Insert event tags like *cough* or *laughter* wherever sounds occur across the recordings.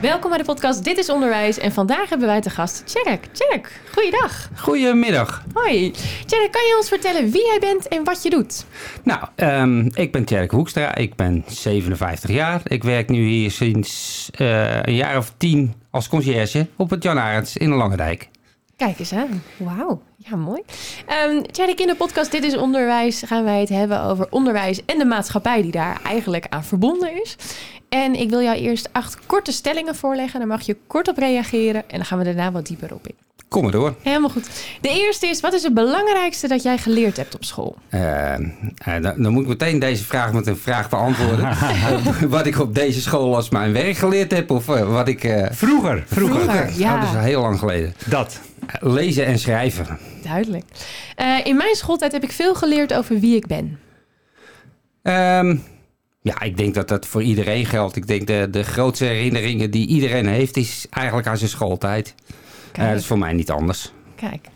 Welkom bij de podcast Dit is Onderwijs. En vandaag hebben wij te gast Tjerk. Tjerk, goeiedag. Goedemiddag. Hoi. Tjerk, kan je ons vertellen wie jij bent en wat je doet? Nou, ehm, ik ben Tjerk Hoekstra. Ik ben 57 jaar. Ik werk nu hier sinds eh, een jaar of tien als conciërge op het Jan Arends in de Langendijk. Kijk eens aan. Wauw. Ja, mooi. Um, Tjerk, in de podcast Dit is Onderwijs gaan wij het hebben over onderwijs en de maatschappij die daar eigenlijk aan verbonden is. En ik wil jou eerst acht korte stellingen voorleggen. Daar mag je kort op reageren en dan gaan we daarna wat dieper op in. Kom maar door. Helemaal goed. De eerste is, wat is het belangrijkste dat jij geleerd hebt op school? Uh, dan, dan, moet ik meteen deze vraag met een vraag beantwoorden. *laughs* wat ik op deze school als mijn werk geleerd heb of uh, wat ik... Uh... Vroeger, vroeger. vroeger ja. Oh, dat is al heel lang geleden. Dat. Lezen en schrijven. Duidelijk. in mijn schooltijd heb ik veel geleerd over wie ik ben. Um, ja, ik denk dat dat voor iedereen geldt. Ik denk de, de grootste herinneringen die iedereen heeft, is eigenlijk aan zijn schooltijd. Uh, dat is voor mij niet anders. Kijk.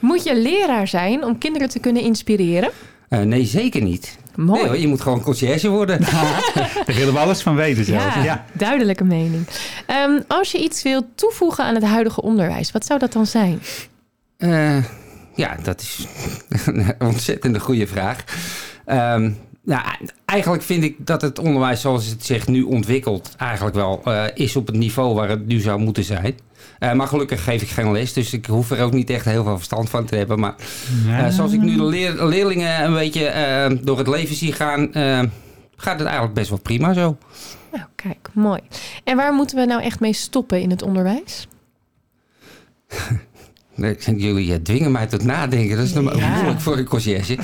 Moet je leraar zijn om kinderen te kunnen inspireren? Uh, nee, zeker niet. Mooi. Nee, je moet gewoon conciërge worden. *laughs* Daar willen we alles van weten zelfs. Ja, ja. duidelijke mening. Um, als je iets wilt toevoegen aan het huidige onderwijs, wat zou dat dan zijn? Uh, ja, dat is *laughs* een ontzettende goede vraag. Um, nou, eigenlijk vind ik dat het onderwijs zoals het zich nu ontwikkelt... eigenlijk wel uh, is op het niveau waar het nu zou moeten zijn. Uh, maar gelukkig geef ik geen les, dus ik hoef er ook niet echt heel veel verstand van te hebben. Maar uh, zoals ik nu de leer leerlingen een beetje door het leven zie gaan... gaat het eigenlijk best wel prima zo. Nou, kijk, mooi. En waar moeten we nou echt mee stoppen in het onderwijs? *laughs* Jullie dwingen mij tot nadenken. Dat is nog ja. moeilijk voor een conciërge.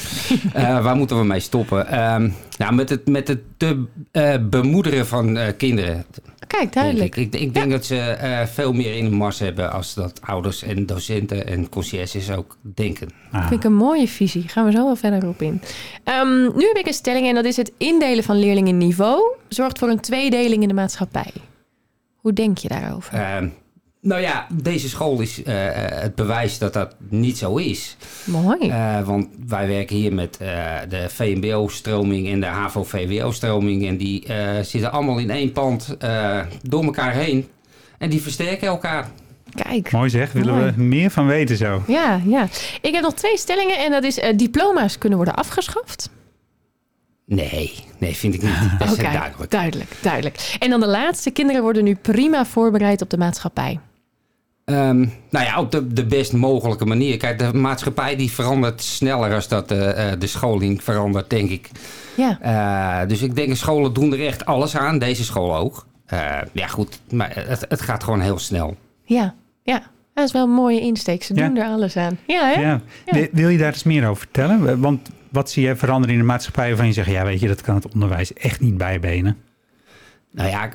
uh, waar moeten we mee stoppen? Um, nou, met het, met het te uh, bemoederen van uh, kinderen. Kijk, duidelijk. Ik, ik, ik denk ja. dat ze veel meer in de mars hebben... als dat ouders en docenten en conciërges ook denken. Ah. Vind ik een mooie visie. Gaan we zo wel verder op in. Um, nu heb ik een stelling en dat is het indelen van leerlingen niveau... zorgt voor een tweedeling in de maatschappij. Hoe denk je daarover? Nou ja, deze school is uh, het bewijs dat dat niet zo is. Mooi. Uh, want wij werken hier met uh, de VMBO-stroming en de HAVO-VWO-stroming. En die zitten allemaal in één pand door elkaar heen. En die versterken elkaar. Kijk. Mooi zeg, willen mooi. we meer van weten zo. Ja, ja. Ik heb nog twee stellingen en dat is diploma's kunnen worden afgeschaft. Nee, nee, vind ik niet. Dat is okay, duidelijk. Duidelijk, duidelijk. En dan de laatste. Kinderen worden nu prima voorbereid op de maatschappij. Um, nou ja, op de, de best mogelijke manier. Kijk, de maatschappij die verandert sneller als dat uh, de scholing verandert, denk ik. Ja. Uh, dus ik denk, scholen doen er echt alles aan. Deze school ook. Uh, ja, goed. Maar het, het gaat gewoon heel snel. Ja, ja. Dat is wel een mooie insteek. Ze doen er alles aan. Ja, hè? Ja. ja. Wil je daar eens meer over vertellen? Want wat zie je veranderen in de maatschappij waarvan je zegt... ja, weet je, dat kan het onderwijs echt niet bijbenen? Nou ja,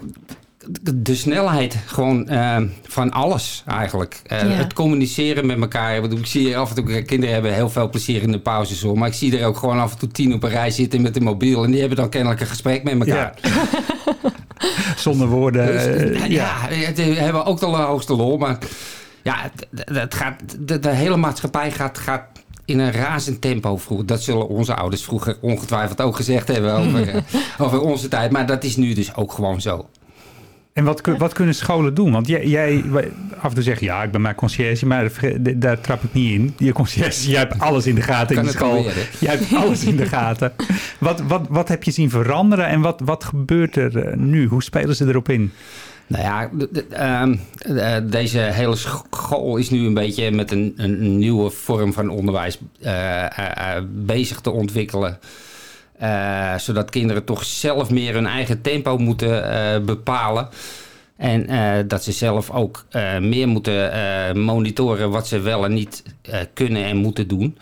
de snelheid gewoon uh, van alles eigenlijk. Uh, ja. Het communiceren met elkaar. Ik, bedoel, ik zie af en toe, kinderen hebben heel veel plezier in de pauzes hoor. Maar ik zie er ook gewoon af en toe tien op een rij zitten met een mobiel. En die hebben dan kennelijk een gesprek met elkaar. Ja. *laughs* Zonder woorden. Dus, uh, ja, die hebben ook de hoogste lol. Maar ja, het, het gaat, de, de, hele maatschappij gaat, gaat in een razend tempo vroeger. Dat zullen onze ouders vroeger ongetwijfeld ook gezegd hebben over, *laughs* over onze tijd. Maar dat is nu dus ook gewoon zo. En wat, wat kunnen scholen doen? Want jij, jij af en toe zegt, ja, ik ben maar conciërge, maar daar trap ik niet in. Je conciërge, jij hebt alles in de gaten in de school. Jij hebt alles in de *laughs* gaten. Wat, wat, wat heb je zien veranderen en wat, wat gebeurt er nu? Hoe spelen ze erop in? Nou ja, uh, deze hele school is nu een beetje met een, een nieuwe vorm van onderwijs uh, bezig te ontwikkelen. Zodat kinderen toch zelf meer hun eigen tempo moeten bepalen. En dat ze zelf ook meer moeten monitoren wat ze wel en niet kunnen en moeten doen.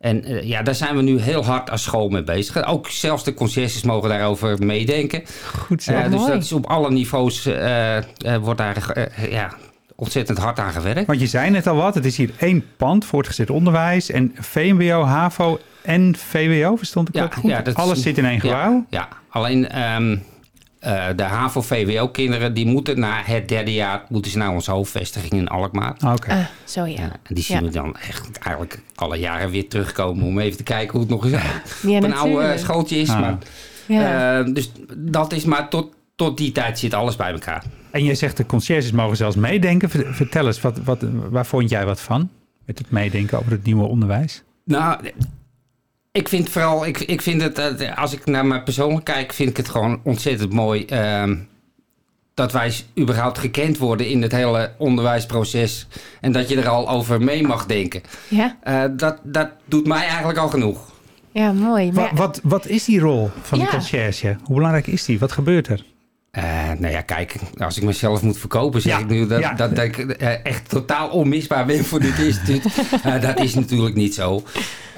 En ja, daar zijn we nu heel hard als school mee bezig. Ook zelfs de conciërges mogen daarover meedenken. Goed zo. dus dat is op alle niveaus wordt daar ja, ontzettend hard aan gewerkt. Want je zei net al wat, het is hier één pand, voortgezet onderwijs en VMBO, HAVO en VWO, verstond ik Ja, dat goed? ja, dat is- Alles zit in één gebouw? Ja, alleen ehm, eh, de HAVO-VWO-kinderen... die moeten na het derde jaar... moeten ze naar onze hoofdvestiging in Alkmaar. Oké. Ah, zo ja. Ja, en die zien Ja. we dan echt eigenlijk alle jaren weer terugkomen... om even te kijken hoe het nog eens Ja, op een oude schooltje is. Ah. Maar, Ja. eh, dus dat is maar tot, tot die tijd zit alles bij elkaar. En jij zegt de conciërges mogen zelfs meedenken. Ver- Vertel eens, wat, wat, waar vond jij wat van? Met het meedenken over het nieuwe onderwijs? Nou, ik vind vooral, ik, ik vind het, eh, als ik naar mij persoonlijk kijk, vind ik het gewoon ontzettend mooi ehm, dat wij überhaupt gekend worden in het hele onderwijsproces en dat je er al over mee mag denken. ja. Eh, dat, dat doet mij eigenlijk al genoeg. ja, mooi. Maar, wat, wat is die rol van de Ja. conciërge? Hoe belangrijk is die? Wat gebeurt er? Eh, nou ja, kijk, als ik mezelf moet verkopen, zeg Ja, ik nu dat, ja. dat, dat ik eh, echt totaal onmisbaar ben voor dit instituut. *laughs* Eh, dat is natuurlijk niet zo.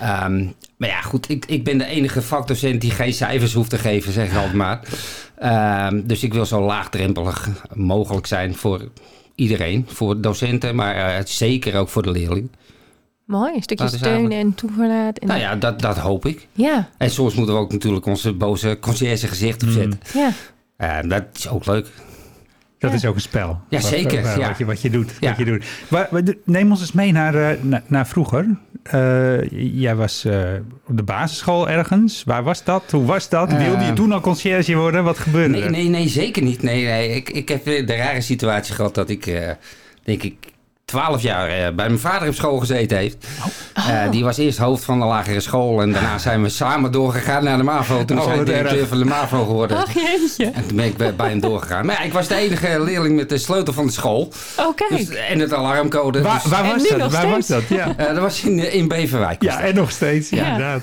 Ehm, maar ja, goed, ik, ik ben de enige vakdocent die geen cijfers hoeft te geven, zeg ik altijd maar. Ehm, dus ik wil zo laagdrempelig mogelijk zijn voor iedereen. Voor docenten, maar zeker ook voor de leerling. mooi. Een stukje steun eigenlijk- en toeverlaat. En Nou ja, dat, dat hoop ik. ja. En soms moeten we ook natuurlijk onze boze conciërge gezicht opzetten. ja. Eh, dat is ook leuk. Dat Ja. is ook een spel. Ja, Wat- zeker, Wat, ja. wat, je, wat je doet. Ja. Wat je doet. Waar- neem ons eens mee naar, eh, na- naar vroeger. Eh, jij was eh, op de basisschool ergens. Waar was dat? Hoe was dat? Wilde je toen al conciërge worden? Wat gebeurde Nee, er? nee, nee, zeker niet. Nee, nee. Ik, ik heb de rare situatie gehad dat ik, eh, denk ik, twaalf jaar eh, bij mijn vader op school gezeten heeft. Eh, die was eerst hoofd van de lagere school en daarna zijn we samen doorgegaan naar de MAVO. Toen Oh, zijn we wat directeur van de MAVO geworden. Ach jeetje. En toen ben ik bij, bij hem doorgegaan. Maar ja, ik was de enige leerling met de sleutel van de school. Oh, kijk. Dus, en het alarmcode. Waar, Dus, waar was dat? Waar was dat? Ja. eh, dat was in, in Beverwijk. was ja, dat. en nog steeds. Ja, Ja. inderdaad.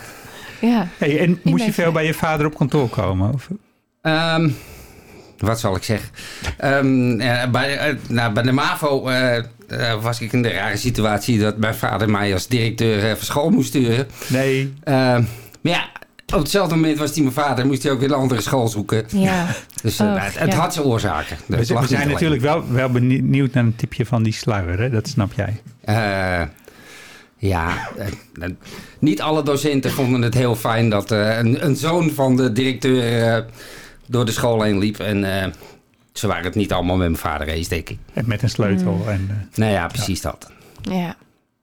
ja. Hey, en moest je veel bij je vader op kantoor komen? Of? Ehm, wat zal ik zeggen? Ehm, eh, bij, eh, nou, bij de MAVO eh, was ik in de rare situatie dat mijn vader mij als directeur van school moest sturen. Nee. Ehm, maar ja, op hetzelfde moment was hij mijn vader, moest hij ook weer een andere school zoeken. Ja. *laughs* Dus Och, het, het ja. had zijn oorzaken. We, zijn- lag we zijn niet alleen. natuurlijk wel, wel benieuwd naar een tipje van die sluier. Hè? Dat snap jij. Eh, ja, niet alle docenten vonden het heel fijn dat eh, een, een zoon van de directeur eh, door de school heen liep. En eh, ze waren het niet allemaal met mijn vader eens, denk ik. En Met een sleutel. Mm. En, eh, Nou ja, precies dat. Ja.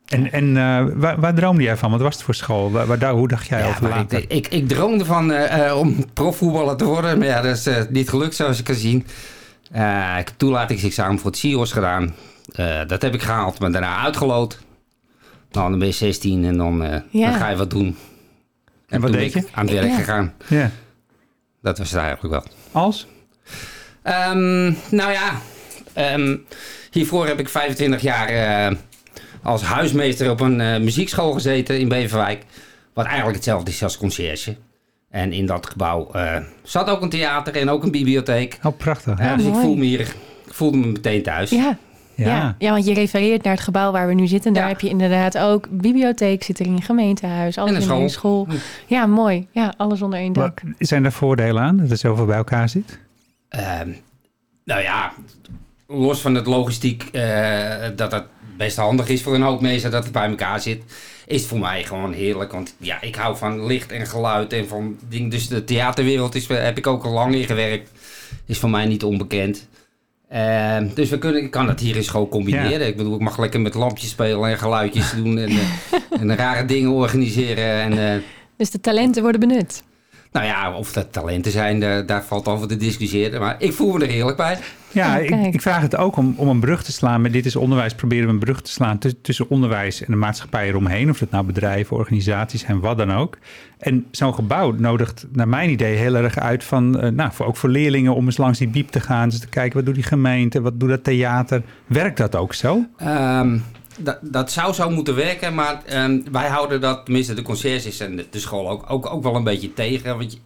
en, en eh, waar, waar droomde jij van? Wat was het voor school? Waar, waar, hoe dacht jij Ja, over later? ik, ik, ik droomde van eh, eh, om profvoetballer te worden. Maar ja, dat is eh, niet gelukt zoals je kan zien. Eh, ik heb toelatingsexamen voor het CIO's gedaan. Eh, dat heb ik gehaald, maar daarna uitgeloot. Nou, dan ben je 16 en dan, eh, Ja. dan ga je wat doen. En, wat toen deed ben ik je? aan het werk Ja. gegaan. Ja. Dat was het eigenlijk wel. Als? Ehm, nou ja, ehm, hiervoor heb ik 25 jaar eh, als huismeester op een eh, muziekschool gezeten in Beverwijk. Wat eigenlijk hetzelfde is als conciërge. En in dat gebouw eh, zat ook een theater en ook een bibliotheek. Oh, prachtig. Ja, Ja. dus ik, voel me hier, ik voelde me meteen thuis. Ja. Ja. Ja. ja, want je refereert naar het gebouw waar we nu zitten. Daar Ja. heb je inderdaad ook bibliotheek zit erin, gemeentehuis, alles En een in één school. Ja, mooi. Ja, alles onder één dak. zijn er voordelen aan dat er zoveel bij elkaar zit? Ehm, nou ja, los van het logistiek eh, dat het best handig is voor een hoop mensen dat het bij elkaar zit, is het voor mij gewoon heerlijk. Want ja, ik hou van licht en geluid en van dingen. Dus de theaterwereld is, heb ik ook al lang in gewerkt. Is voor mij niet onbekend. Ehm, dus we kunnen, ik kan dat hier in school combineren. Ik bedoel, ik mag lekker met lampjes spelen en geluidjes doen en, eh, *laughs* en rare dingen organiseren. En, eh, Dus de talenten worden benut. Nou ja, of dat talenten zijn, daar, daar valt over te discussiëren. Maar ik voel me er heerlijk bij. Ja, Oh, ik, ik vraag het ook om, om een brug te slaan. Met dit is onderwijs proberen we een brug te slaan tussen, tussen onderwijs en de maatschappij eromheen. Of dat nou bedrijven, organisaties zijn, wat dan ook. En zo'n gebouw nodigt naar mijn idee heel erg uit van, eh, nou, voor, ook voor leerlingen om eens langs die biep te gaan. Dus te kijken, wat doet die gemeente, wat doet dat theater? Werkt dat ook zo? Ehm, dat, dat zou zo moeten werken, maar ehm, wij houden dat, tenminste de conciërges en de, de school ook, ook, ook wel een beetje tegen. Want je,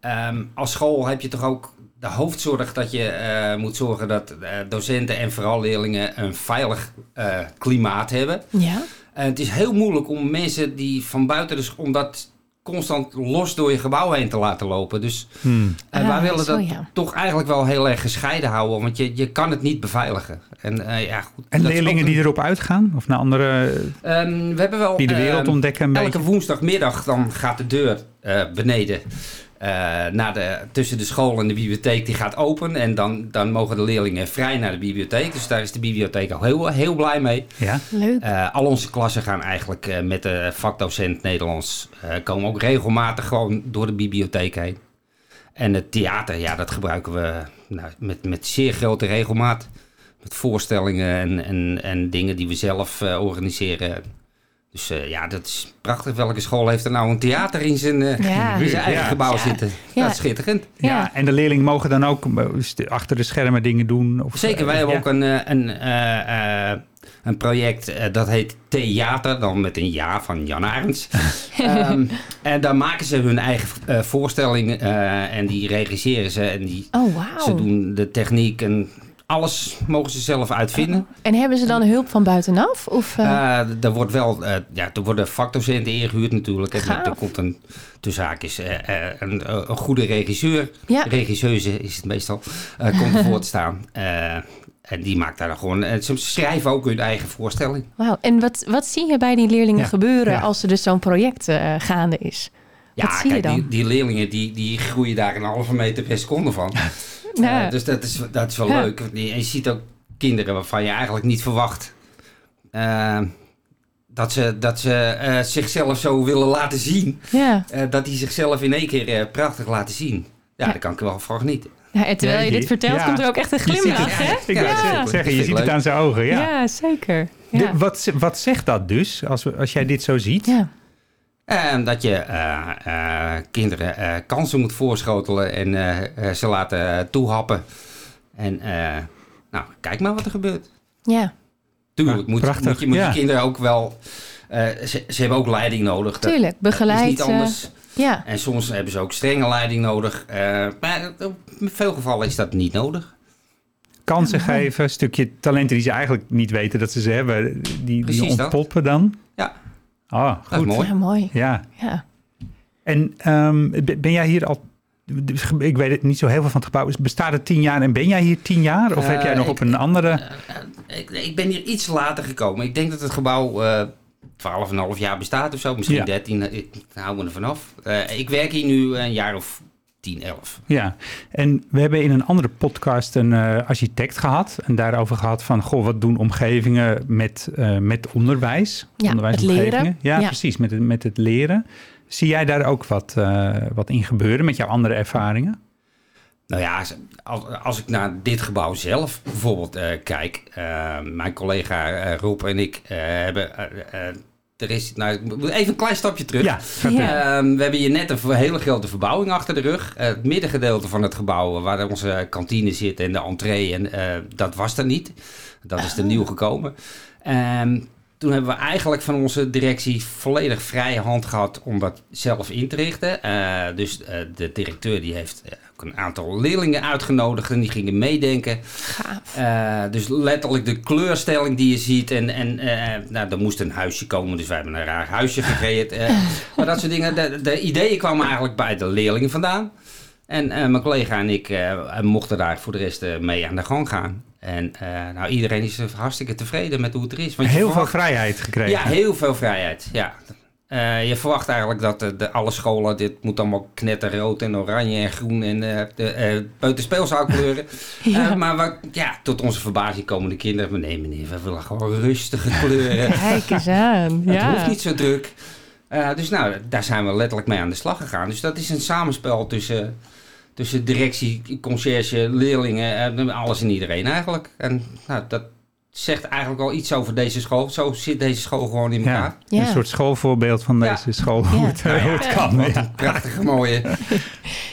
ehm, als school heb je toch ook de hoofdzorg dat je eh, moet zorgen dat eh, docenten en vooral leerlingen een veilig eh, klimaat hebben. Ja. En het is heel moeilijk om mensen die van buiten de school, om dat constant los door je gebouw heen te laten lopen. Dus Hmm. eh, Ah, wij willen zo, dat ja. toch eigenlijk wel heel erg gescheiden houden. Want je, je kan het niet beveiligen. En, eh, ja, goed, En leerlingen die erop uitgaan? Of naar andere... Ehm, we hebben wel. Die de wereld ehm, ontdekken een Elke beetje? woensdagmiddag dan gaat de deur eh, beneden. Eh, naar de, tussen de school en de bibliotheek, die gaat open. En dan, dan mogen de leerlingen vrij naar de bibliotheek. Dus daar is de bibliotheek al heel, heel blij mee. Ja? Leuk. Eh, al onze klassen gaan eigenlijk eh, met de vakdocent Nederlands. eh, komen ook regelmatig gewoon door de bibliotheek heen. En het theater, ja, dat gebruiken we nou, met, met zeer grote regelmaat. Met voorstellingen en, en, en dingen die we zelf eh, organiseren. Dus eh, ja, dat is prachtig. Welke school heeft er nou een theater in zijn, eh, Ja. in zijn eigen Ja. gebouw Ja. zitten? Ja. Dat is schitterend. Ja. Ja. en de leerlingen mogen dan ook eh, achter de schermen dingen doen? Of, Zeker, wij hebben ja? ook een, eh, een, eh, eh, een project dat heet Theater, dan met een ja van Jan Arends. *laughs* Ehm, en daar maken ze hun eigen eh, voorstelling eh, en die regisseren ze en die, Oh, ze doen de techniek en alles mogen ze zelf uitvinden. En hebben ze dan hulp van buitenaf? Of, eh, Eh, er wordt wel, eh, ja, er worden vakdocenten ingehuurd natuurlijk. En er komt een, tussen haakjes, een, een goede regisseur. Ja. Regisseuse is het meestal, komt *laughs* ervoor te staan. En die maakt daar dan gewoon, en ze schrijven ook hun eigen voorstelling. Wauw. En wat, wat zie je bij die leerlingen Ja. gebeuren Ja. als er dus zo'n project gaande is? Ja, Wat zie je kijk, dan? Die, die leerlingen die, die groeien daar een halve meter per seconde van. *laughs* Ja. Eh, dus dat is, dat is wel Ja. leuk. En je ziet ook kinderen waarvan je eigenlijk niet verwacht eh, dat ze, dat ze eh, zichzelf zo willen laten zien. ja. Eh, dat die zichzelf in één keer eh, prachtig laten zien. Ja, Ja. daar kan ik wel van genieten. Ja, en terwijl je dit vertelt, ja. komt er ook echt een glimlach, hè? Ik wou Ja. zeggen, Dat je ziet het aan zijn ogen. Ja. Ja, zeker. De- wat, wat zegt dat dus, als, we, als jij dit zo ziet? ja. En dat je eh, eh, kinderen eh, kansen moet voorschotelen en ze laten toehappen. En eh, nou, kijk maar wat er gebeurt. ja, Tuurlijk moet, Prachtig, moet je moet ja. je kinderen ook wel... eh, ze, ze hebben ook leiding nodig. Dat- tuurlijk. dat Begeleid. is niet anders. ja. En soms hebben ze ook strenge leiding nodig. Eh, maar in veel gevallen is dat niet nodig. Kansen geven, een stukje talenten die ze eigenlijk niet weten dat ze ze hebben, die, die ontpoppen dan. Ja. Ah, Dat is goed. mooi. ja, mooi. Ja. Ja. En ehm, ben jij hier al... Ik weet het niet zo heel veel van het gebouw. Bestaat het tien jaar en ben jij hier tien jaar? Of Eh, heb jij nog ik- op een andere... Ik, ik ben hier iets later gekomen. Ik denk dat het gebouw eh 12,5 jaar bestaat of zo. Misschien Ja. 13. Ik hou me er vanaf. Eh ik werk hier nu een jaar of 10, 11. Ja, en we hebben in een andere podcast een eh, architect gehad. En daarover gehad van, goh, wat doen omgevingen met, eh, met onderwijs? Ja, Onderwijsomgevingen. het leren. Ja, Ja. precies, met het, met het leren. Zie jij daar ook wat, eh, wat in gebeuren met jouw andere ervaringen? Nou ja, als, als ik naar dit gebouw zelf bijvoorbeeld eh, kijk. eh, mijn collega Rob en ik eh, hebben... er is, nou, even een klein stapje terug. Ja. Ehm, we hebben hier net een hele grote verbouwing achter de rug. Eh, het middengedeelte van het gebouw, waar onze kantine zit en de entree, en, eh, dat was er niet. Dat is er nieuw gekomen. Ehm, toen hebben we eigenlijk van onze directie volledig vrije hand gehad om dat zelf in te richten. Eh, dus de directeur die heeft ook een aantal leerlingen uitgenodigd en die gingen meedenken. Gaaf. Eh, dus letterlijk de kleurstelling die je ziet. En, en eh, nou, er moest een huisje komen, dus wij hebben een raar huisje gecreëerd. Eh, *laughs* maar dat soort dingen. De, de ideeën kwamen eigenlijk bij de leerlingen vandaan. En eh, mijn collega en ik eh, mochten daar voor de rest eh, mee aan de gang gaan. En eh, nou, iedereen is hartstikke tevreden met hoe het er is. Want je Heel veel vrijheid gekregen. Ja, heel veel vrijheid. Ja. Eh, je verwacht eigenlijk dat de, de- alle scholen, dit moet allemaal knetterrood en oranje en groen en eh de eh. *laughs* Ja. Eh, maar wat, ja, tot onze verbazing komen de kinderen, maar nee meneer, we willen gewoon rustige kleuren. *laughs* Kijk eens aan. *laughs* Het Ja. hoeft niet zo druk. Eh, dus nou, daar zijn we letterlijk mee aan de slag gegaan. Dus dat is een samenspel tussen, tussen directie, conciërge, leerlingen, eh, alles en iedereen eigenlijk. En nou, dat zegt eigenlijk al iets over deze school. Zo zit deze school gewoon in elkaar. Ja, Ja. een soort schoolvoorbeeld van Ja. deze school, *laughs* hoe, het, hoe het kan. Wat Ja. een prachtige mooie. *laughs*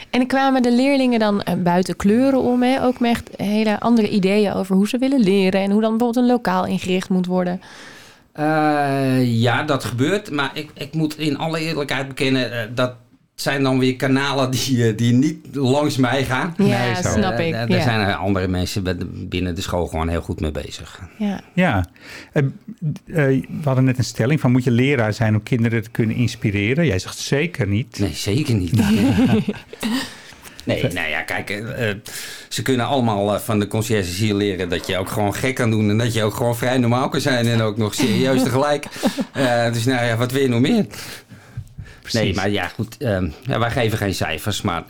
En kwamen de leerlingen dan eh, buiten kleuren om, hè? ook met echt hele andere ideeën over hoe ze willen leren en hoe dan bijvoorbeeld een lokaal ingericht moet worden? Eh, ja, dat gebeurt. Maar ik, ik moet in alle eerlijkheid bekennen eh, dat zijn dan weer kanalen die, die niet langs mij gaan. Ja, nee, snap ik. Daar zijn er andere mensen binnen de school gewoon heel goed mee bezig. Ja. ja. we hadden net een stelling van moet je leraar zijn om kinderen te kunnen inspireren? Jij zegt zeker niet. Nee, zeker niet. Nee, *laughs* nou ja, kijk, uh, ze kunnen allemaal uh, van de conciërges hier leren dat je ook gewoon gek kan doen en dat je ook gewoon vrij normaal kan zijn en ook nog serieus tegelijk. Uh, *laughs* dus nou ja, wat wil je nog meer? Precies. Nee, maar ja, goed, ehm, ja, wij geven geen cijfers, maar...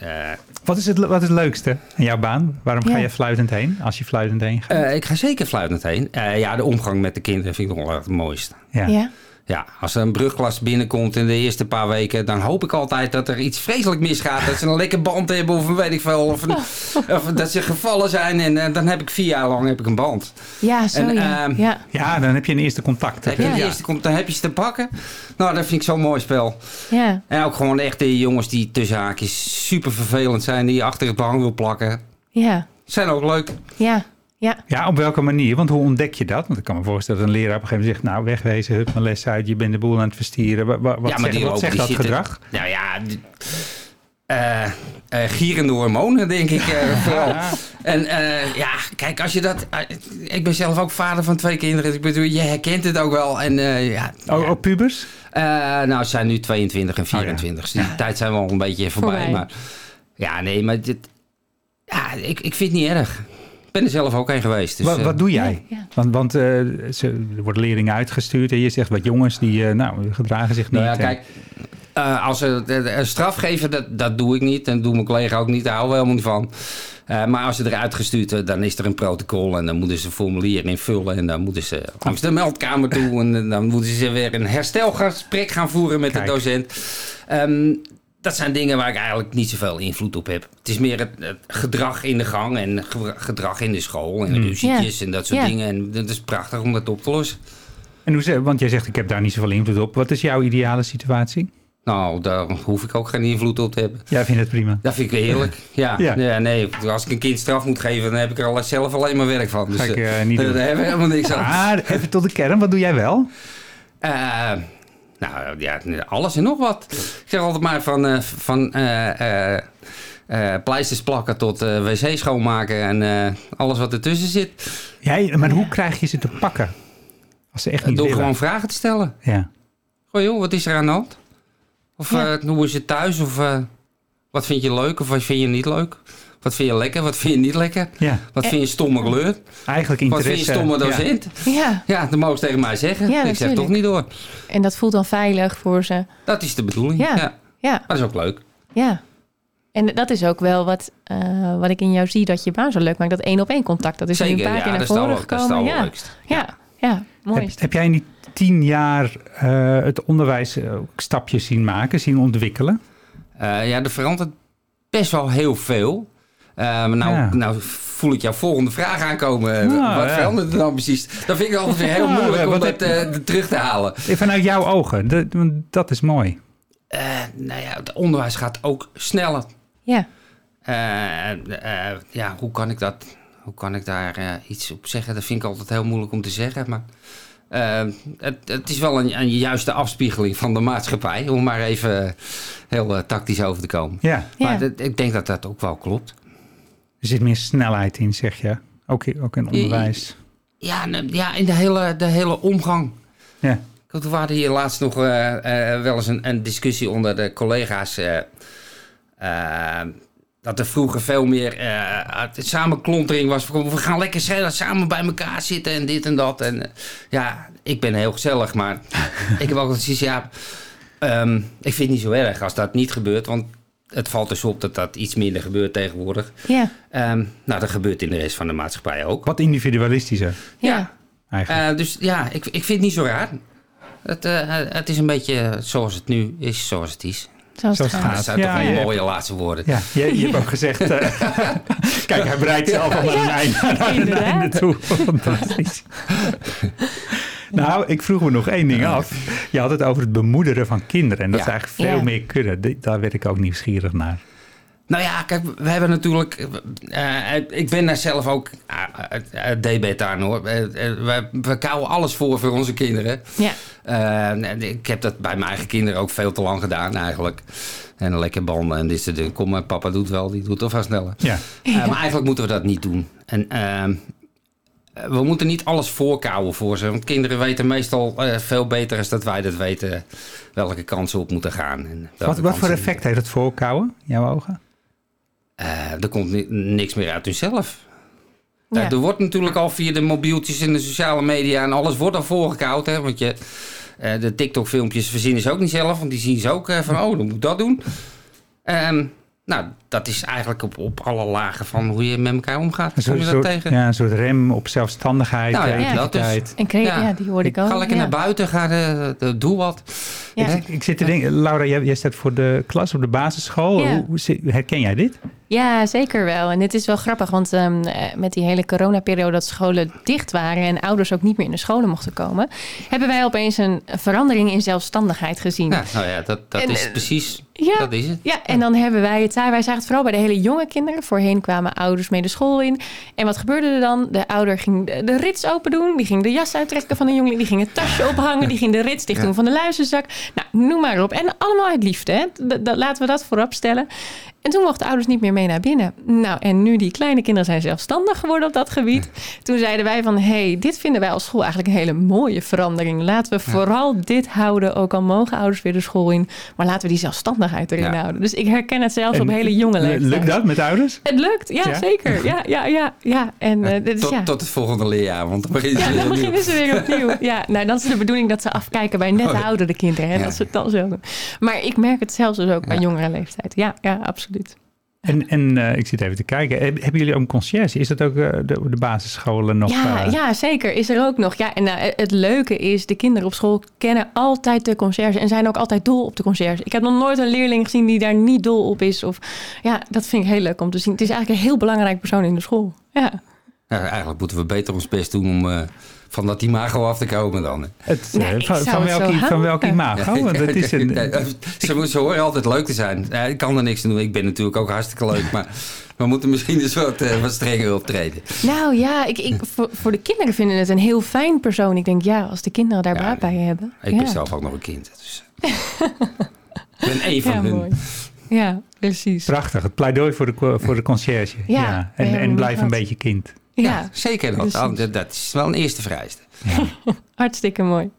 wat, is het, wat is het leukste in jouw baan? Waarom ga je fluitend heen, als je fluitend heen gaat? ik ga zeker fluitend heen. ja, de omgang met de kinderen vind ik nog wel het mooiste. ja? Ja? Als er een brugklas binnenkomt in de eerste paar weken, dan hoop ik altijd dat er iets vreselijk misgaat. Dat ze een lekker band hebben of weet ik veel. Of, *laughs* of dat ze gevallen zijn en uh, dan heb ik vier jaar lang heb ik een band. Ja, zo en, ja. Uh, ja. ja. dan heb je een eerste contact. Heb je een eerste, dan heb je ze te pakken. Nou, dat vind ik zo'n mooi spel. Ja. En ook gewoon echt de jongens die tussen haakjes super vervelend zijn, die je achter het behang wil plakken. Ja. Zijn ook leuk. Ja. Ja. ja, op welke manier? Want hoe ontdek je dat? Want ik kan me voorstellen dat een leraar op een gegeven moment zegt... nou, wegwezen, hup mijn les uit, je bent de boel aan het verstieren. Wat, wat, ja, maar zegt, wat zegt dat gedrag? Nou ja, uh, uh, gierende hormonen, denk ik uh, *laughs* vooral. En ja, kijk, als je dat... ik ben zelf ook vader van twee kinderen. Ik bedoel, je herkent het ook wel. En, ja, oh, ja. pubers? nou, ze zijn nu 22 en 24. Oh, ja. Dus die tijd zijn wel een beetje voorbij. voorbij. Maar ja, nee, maar dit... Ja, ik, ik vind het niet erg ben er zelf ook een geweest. Dus, wat, wat, doe jij? Want, want uh, ze, er worden leerlingen uitgestuurd en je zegt wat jongens die uh, nou, gedragen zich niet. Nou ja, kijk, uh, als ze een straf geven, dat, dat doe ik niet. En doe mijn collega ook niet. Daar houden we helemaal niet van. maar als ze eruit gestuurd worden, dan is er een protocol. En dan moeten ze een formulier invullen. En dan moeten ze langs de meldkamer toe. En dan moeten ze weer een herstelgesprek gaan voeren met de docent. Um, dat zijn dingen waar ik eigenlijk niet zoveel invloed op heb. Het is meer het, gedrag in de gang en gedrag in de school en mm. ruzietjes en dat soort dingen. En dat is prachtig om dat op te lossen. En hoe, want jij zegt ik heb daar niet zoveel invloed op. Wat is jouw ideale situatie? Nou, daar hoef ik ook geen invloed op te hebben. Jij vindt het prima? Dat vind ik heerlijk, ja. ja. nee, als ik een kind straf moet geven, dan heb ik er al zelf alleen maar werk van. Dus, Ga ik, uh, niet *laughs* daar hebben we helemaal niks aan. Ah, even tot de kern, wat doe jij wel? Uh, nou ja, alles en nog wat. Ik zeg altijd maar van, uh, van uh, uh, pleisters plakken tot wc schoonmaken en alles wat ertussen zit. Ja, maar hoe krijg je ze te pakken? Als ze echt niet Door willen. gewoon vragen te stellen. Ja. Goh joh, wat is er aan de hand? Of ja. hoe is het thuis? Of wat vind je leuk of wat vind je niet leuk? Wat vind je lekker? Wat vind je niet lekker? Ja. Wat vind je stomme kleur? Eigenlijk interesse. Wat vind je stomme docent? Ja. Ja, dat mogen ze tegen mij zeggen. Ja, ik zeg toch niet door. En dat voelt dan veilig voor ze. Dat is de bedoeling, ja. ja. ja. dat is ook leuk. Ja. En dat is ook wel wat, uh, wat ik in jou zie dat je baan zo leuk maakt. Dat één op één contact. Dat is Zeker, nu een paar keer naar voren gekomen. Dat is het ja. ja. Ja, mooi. Heb, heb, jij in die tien jaar uh, het onderwijs stapjes zien maken, zien ontwikkelen? Uh, ja, er verandert best wel heel veel. Uh, nou, nou voel ik jouw volgende vraag aankomen. Nou, wat verandert er dan precies? Dat vind ik altijd weer heel moeilijk om dat uh, terug te halen. Vanuit jouw ogen, dat, dat is mooi. Uh, nou ja, het onderwijs gaat ook sneller. Ja. ja, hoe kan ik dat... Hoe kan ik daar iets op zeggen? Dat vind ik altijd heel moeilijk om te zeggen. Maar het, het, is wel een, een, juiste afspiegeling van de maatschappij. Om maar even heel tactisch over te komen. Ja. Maar ik denk dat dat ook wel klopt. Er zit meer snelheid in, zeg je. Ook, ook in onderwijs. Ja, ja in de hele, de hele omgang. Ja. We hadden hier laatst nog uh, uh, wel eens een, een, discussie onder de collega's. Uh, dat er vroeger veel meer samenklontering was. We gaan lekker samen bij elkaar zitten en dit en dat. En ja, ik ben heel gezellig, maar *laughs* ik heb ook zoiets, ja... Um, ik vind het niet zo erg als dat niet gebeurt. Want het valt dus op dat dat iets minder gebeurt tegenwoordig. Ja. Um, nou, dat gebeurt in de rest van de maatschappij ook. Wat individualistischer. Ja. Eigenlijk. Uh, dus ja, ik, ik vind het niet zo raar. Het, uh, het is een beetje zoals het nu is, zoals het is. Zoals het gaat. Dat zijn ja, toch wel mooie laatste woorden. Ja, je, je hebt ook gezegd... Uh, *laughs* kijk, hij bereidt zelf al naar een einde, naar een einde toe. *laughs* Fantastisch. Nou, ik vroeg me nog één ding af. Je had het over het bemoederen van kinderen. En dat ja. ze eigenlijk veel meer kunnen. Daar werd ik ook nieuwsgierig naar. Nou ja, kijk, we hebben natuurlijk. Uh, ik ben daar zelf ook uh, debet aan hoor. we, we kouwen alles voor voor onze kinderen. Ja. ik heb dat bij mijn eigen kinderen ook veel te lang gedaan eigenlijk. En een lekker banden en dit soort dingen. Kom, papa doet wel, die doet toch wel sneller. Ja. Maar eigenlijk moeten we dat niet doen. En ehm, we moeten niet alles voorkouwen voor ze. Want kinderen weten meestal veel beter als dat wij dat weten welke kansen op moeten gaan. En wat, wat voor effect heeft het voorkouwen, jouw ogen? Uh, er komt niks meer uit hunzelf. Ja. er wordt natuurlijk al via de mobieltjes en de sociale media en alles wordt al voorgekoud. Hè? Want je, uh, de TikTok-filmpjes verzinnen ze ook niet zelf, want die zien ze ook uh, van, oh, dan moet ik dat doen. Um, nou, dat is eigenlijk op, op alle lagen van hoe je met elkaar omgaat. Kom je dat soort, tegen? Ja, een soort rem op zelfstandigheid, nou, ja, dat is, en ja. ja. die hoorde ik ook. Ga lekker naar buiten, ga de, de, doe wat. Ik, ik, zit te denken, Laura, jij, jij staat voor de klas op de basisschool. Hoe, hoe, herken jij dit? Ja, zeker wel. En het is wel grappig, want um, met die hele coronaperiode dat scholen dicht waren en ouders ook niet meer in de scholen mochten komen, hebben wij opeens een verandering in zelfstandigheid gezien. Ja, nou ja, dat, dat is eh, precies. Ja, dat is het. Ja, en dan hebben wij het, wij zagen het vooral bij de hele jonge kinderen. Voorheen kwamen ouders mee de school in. En wat gebeurde er dan? De ouder ging de, rits open doen, die ging de jas uittrekken van de jongeling, die ging het tasje *laughs* ophangen, die ging de rits dicht doen van de luisterzak. Nou, noem maar op. En allemaal uit liefde, hè? laten we dat voorop stellen. En toen mochten ouders niet meer mee naar binnen. Nou, en nu die kleine kinderen zijn zelfstandig geworden op dat gebied. Toen zeiden wij van, hey, dit vinden wij als school eigenlijk een hele mooie verandering. Laten we vooral dit houden, ook al mogen ouders weer de school in. Maar laten we die zelfstandigheid erin houden. Dus ik herken het zelfs op hele jonge leeftijd. Lukt dat met ouders? Het lukt, ja, zeker. Ja, ja, ja, ja. En, uh, dus, tot, tot, het volgende leerjaar, want dan beginnen ze, dan beginnen ze weer opnieuw. Ja, nou, dan is de bedoeling dat ze afkijken bij net oh, oudere kinderen. Hè, Dat ze het dan zo doen. Maar ik merk het zelfs dus ook bij jongere leeftijd. Ja, ja, absoluut. En, en uh, ik zit even te kijken. Hebben jullie ook een conciërge? Is dat ook uh, de, de, basisscholen nog? Ja, uh... ja, zeker. Is er ook nog. Ja, en het leuke is, de kinderen op school kennen altijd de conciërge en zijn ook altijd dol op de conciërge. Ik heb nog nooit een leerling gezien die daar niet dol op is. Of, ja, dat vind ik heel leuk om te zien. Het is eigenlijk een heel belangrijk persoon in de school. Ja. ja eigenlijk moeten we beter ons best doen om van dat imago af te komen dan. Het, nee, van, van, welk, van welk imago? *laughs* Want het is een... ze, ze horen altijd leuk te zijn. ik kan er niks aan doen. Ik ben natuurlijk ook hartstikke leuk. Maar we moeten misschien dus wat, uh, wat strenger optreden. Nou ja, ik, ik, voor, voor, de kinderen vinden het een heel fijn persoon. Ik denk, ja, als de kinderen daar baat bij hebben. Ik ben zelf ook nog een kind. Dus. ik ben één *laughs* van hun. Mooi. Ja, precies. Prachtig. Het pleidooi voor de, voor de conciërge. Ja, En, en blijf een beetje kind. Ja, zeker. Dat, dat is wel een eerste vereiste. Ja. *laughs* Hartstikke mooi.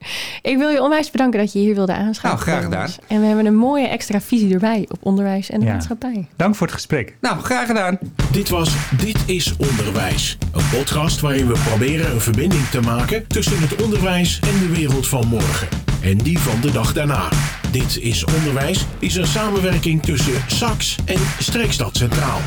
Ik wil je onwijs bedanken dat je hier wilde aanschuiven. Nou, graag gedaan. En we hebben een mooie extra visie erbij op onderwijs en de maatschappij. Dank voor het gesprek. Nou, graag gedaan. Dit was Dit is Onderwijs. Een podcast waarin we proberen een verbinding te maken tussen het onderwijs en de wereld van morgen. En die van de dag daarna. Dit is Onderwijs is een samenwerking tussen SAX en Streekstad Centraal.